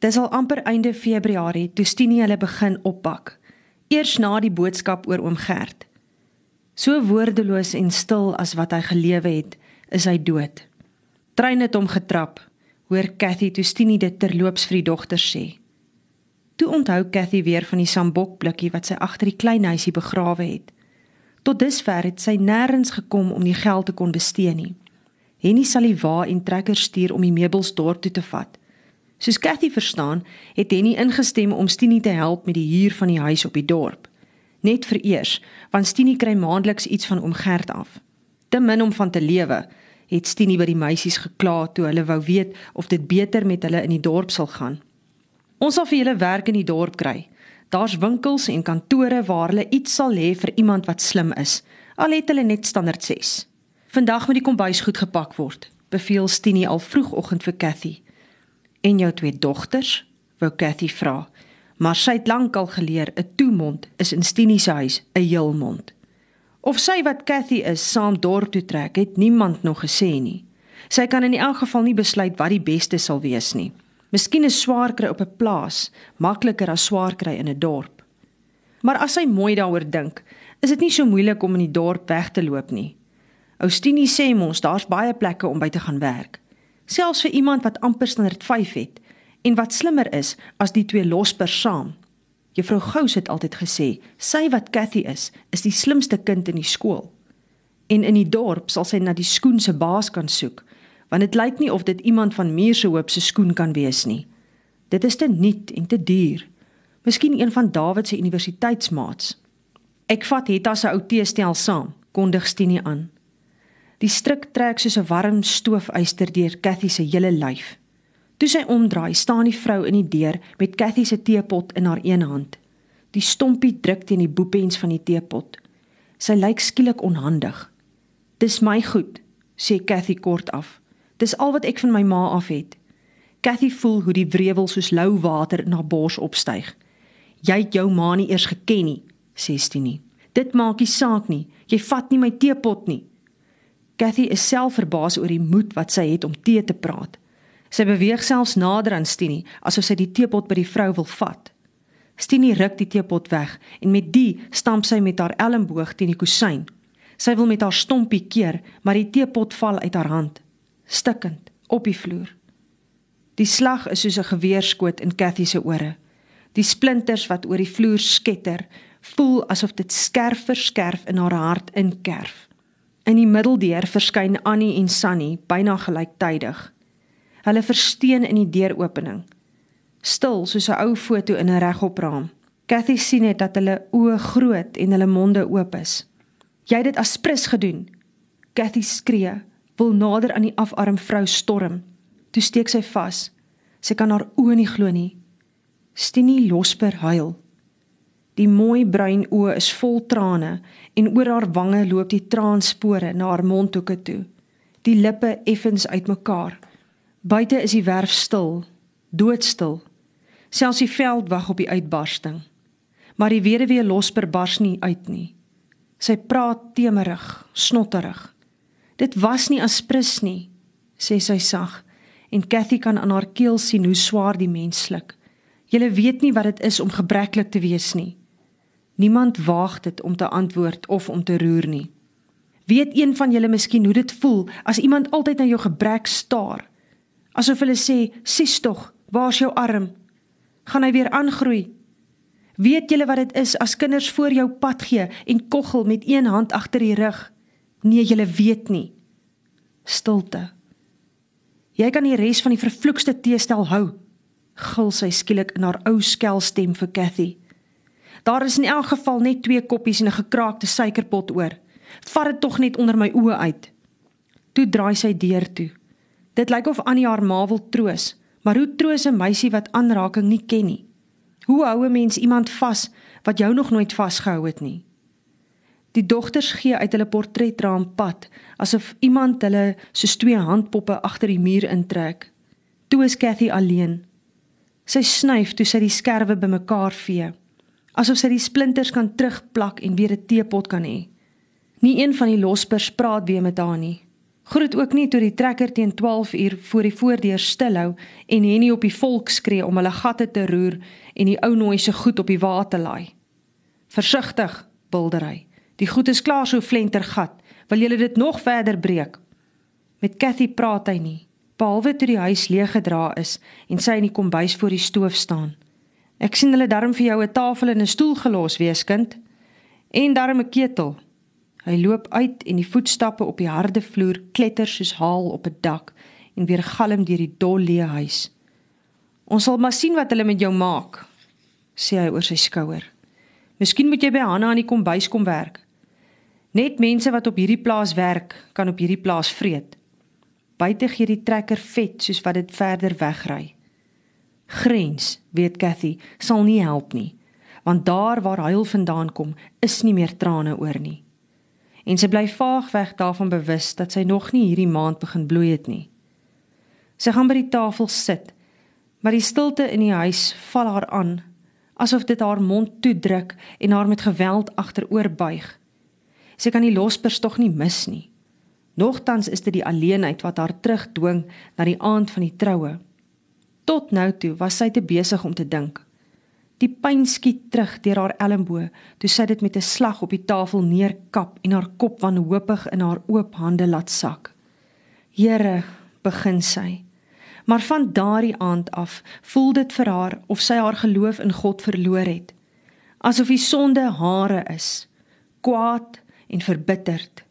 Dis al amper einde Februarie toe Stinie hulle begin oppak. Eers na die boodskap oor oom Gert. So woordeloos en stil as wat hy gelewe het, is hy dood. Trein het hom getrap, hoor Cathy toe Stinie dit terloops vir die dogter sê. Toe onthou Cathy weer van die sambok blikkie wat sy agter die klein huisie begrawe het. Tot dusver het sy nêrens gekom om die geld te kon bestee nie. Henny sal die wa en trekker stuur om die meubels dorp toe te vat. Soos Cathy verstaan, het Henny ingestem om Stinie te help met die huur van die huis op die dorp. Net vir eers, want Stinie kry maandeliks iets van oom Gert af. Te min om van te lewe, het Stinie by die meisies gekla toe hulle wou weet of dit beter met hulle in die dorp sal gaan. Ons sal vir julle werk in die dorp kry. Daar's winkels en kantore waar hulle iets sal hê vir iemand wat slim is. Al het hulle net standaard 6. Vandag moet die kombuis goed gepak word, beveel Stinie al vroegoggend vir Cathy. En jou twee dogters? wou Cathy vra. Maar sy het lankal geleer 'n toemond is in Stinie se huis 'n heelmond. Of sy wat Cathy is saam dorp toe trek, het niemand nog gesê nie. Sy kan in elk geval nie besluit wat die beste sal wees nie. Miskien is swaar kry op 'n plaas makliker as swaar kry in 'n dorp. Maar as sy mooi daaroor dink, is dit nie so moeilik om in die dorp weg te loop nie. Oustini sê mos daar's baie plekke om by te gaan werk selfs vir iemand wat amper standaard 5 het en wat slimmer is as die twee lospers saam. Juffrou Gous het altyd gesê, sy wat Cathy is, is die slimste kind in die skool. En in die dorp sal sy na die skoen se baas kan soek, want dit lyk nie of dit iemand van Muur se hoop se skoen kan wees nie. Dit is te nuut en te duur. Miskien een van Dawid se universiteitsmaats. Ek vat Hetta se ou teestel saam, kondig Stinie aan. Die stryk trek soos 'n warm stoofuister deur Cathy se hele lyf. Toe sy omdraai, staan die vrou in die deur met Cathy se teepot in haar een hand. Die stompie druk teen die boepens van die teepot. Sy lyk skielik onhandig. "Dis my goed," sê Cathy kort af. "Dis al wat ek van my ma af het." Cathy voel hoe die wrevel soos lou water in haar bors opstyg. "Jy het jou ma nie eers geken nie," sê Stinie. "Dit maak nie saak nie. Jy vat nie my teepot nie." Cathy is self verbaas oor die moed wat sy het om tee te praat. Sy beweeg selfs nader aan Stinie asof sy die teepot by die vrou wil vat. Stinie ruk die teepot weg en met die stamp sy met haar elmboog teen die kusyn. Sy wil met haar stompie keer, maar die teepot val uit haar hand, stikkend op die vloer. Die slag is soos 'n geweerskoot in Cathy se ore. Die splinters wat oor die vloer sketter, voel asof dit skerp vir skerp in haar hart inkerf. In die middeldeur verskyn Annie en Sunny byna gelyktydig. Hulle versteen in die deuropening. Stil soos 'n ou foto in 'n regopraam. Cathy sien net dat hulle oë groot en hulle monde oop is. "Jy het dit aspris gedoen." Cathy skree, wil nader aan die afarm vrou storm. Toe steek sy vas. Sy kan haar oë nie glo nie. Stinie Losper huil. Die mooi bruin oë is vol trane en oor haar wange loop die traanspore na haar mondhoeke toe. Die lippe effens uitmekaar. Buite is die werf stil, doodstil. Selfs die veld wag op die uitbarsting. Maar die weduwee losper bars nie uit nie. Sy praat temerig, snotterig. Dit was nie aspris nie, sê sy sag en Cathy kan aan haar keel sien hoe swaar die mens sluk. Jy weet nie wat dit is om gebreklik te wees nie. Niemand waag dit om te antwoord of om te roer nie. Weet een van julle miskien hoe dit voel as iemand altyd na jou gebrek staar? Asof hulle sê, "Sies tog, waar's jou arm? Gaan hy weer aangroei?" Weet julle wat dit is as kinders voor jou pad gee en koggel met een hand agter die rug? Nee, julle weet nie. Stilte. Jy kan die res van die vervloekste teestel hou. Gil sy skielik in haar ou skel stem vir Cathy. Daar is in elk geval net twee koppies en 'n gekraakte suikerpot oor. Vat dit tog net onder my oë uit. Toe draai sy deur toe. Dit lyk of Annie haar ma wil troos, maar hoe troos 'n meisie wat aanraking nie ken nie? Hoe hou 'n mens iemand vas wat jou nog nooit vasgehou het nie? Die dogters gee uit hulle portretraam pad, asof iemand hulle soos twee handpoppe agter die muur intrek. Toe is Cathy alleen. Sy snyf toe sy die skerwe bymekaar vee asof sy die splinters kan terugplak en weer 'n teepot kan hê. Nie een van die lospers praat weer met haar nie. Groet ook nie toe die trekker teen 12 uur voor die voordeur stilhou en Henny op die volk skree om hulle gatte te roer en die ou nooi se goed op die water laai. Versigtig, buldery. Die goed is klaar so flentergat. Wil julle dit nog verder breek? Met Cathy praat hy nie, behalwe toe die huis leeg gedra is en sy in die kombuis voor die stoof staan. Ek sien hulle darm vir jou 'n tafel en 'n stoel gelos, weeskind. En darm 'n ketel. Hy loop uit en die voetstappe op die harde vloer kletter soos haal op 'n dak en weer galm deur die dolle huis. Ons sal maar sien wat hulle met jou maak, sê hy oor sy skouer. Miskien moet jy by Hanna aan die kombuis kom werk. Net mense wat op hierdie plaas werk, kan op hierdie plaas vreet. Buite gee die trekker vet soos wat dit verder wegry. Grens, weet Cathy, sal nie help nie, want daar waar huil vandaan kom, is nie meer trane oor nie en sy bly vaag weg daarvan bewus dat sy nog nie hierdie maand begin bloei het nie. Sy gaan by die tafel sit, maar die stilte in die huis val haar aan, asof dit haar mond toedruk en haar met geweld agteroor buig. Sy kan die lospers tog nie mis nie. Nogtans is dit die alleenheid wat haar terugdwing na die aand van die troue. Tot nou toe was sy te besig om te dink. Die pyn skiet terug deur haar elmboë, toe sy dit met 'n slag op die tafel neerkap en haar kop wanhoopig in haar oop hande laat sak. Here, begin sy. Maar van daardie aand af voel dit vir haar of sy haar geloof in God verloor het. Asof die sonde hare is, kwaad en verbitterd.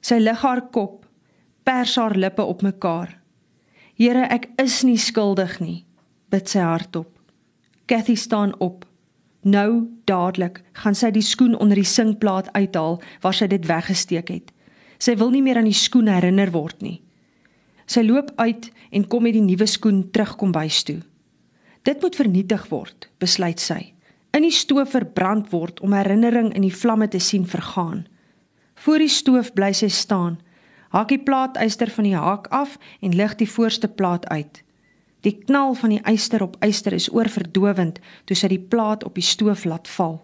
Sy lig haar kop, pers haar lippe op mekaar. Here, ek is nie skuldig nie, bid sy hardop. Cathy staan op. Nou dadelik gaan sy die skoen onder die sinkplaat uithaal waar sy dit weggesteek het. Sy wil nie meer aan die skoen herinner word nie. Sy loop uit en kom met die nuwe skoen terugkom bys toe. Dit moet vernietig word, besluit sy. In die stoof verbrand word om herinnering in die vlamme te sien vergaan. Voor die stoof bly sy staan. Haak die plaatyster van die haak af en lig die voorste plaat uit. Die knal van die yster op yster is oorverdowend toe sy die plaat op die stoof laat val.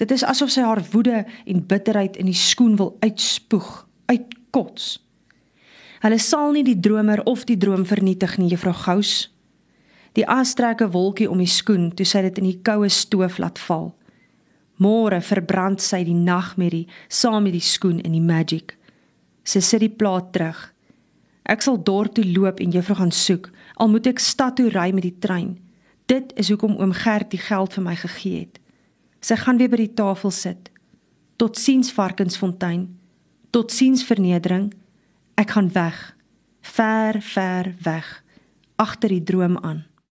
Dit is asof sy haar woede en bitterheid in die skoen wil uitspoeg, uitkots. Hulle sal nie die dromer of die droom vernietig nie, juffrou Gous. Die as trek 'n wolkie om die skoen toe sy dit in die koue stoof laat val. Môre verbrand sy die nagmerrie saam met die skoen en die magic. Sy sit die plaat terug. Ek sal dorp toe loop en juffrou gaan soek al moet ek stad toe ry met die trein. Dit is hoekom oom Gert die geld vir my gegee het. Sy gaan weer by die tafel sit. Totsiens Varkensfontein. Totsiens vernedering. Ek gaan weg. Ver, ver weg agter die droom aan.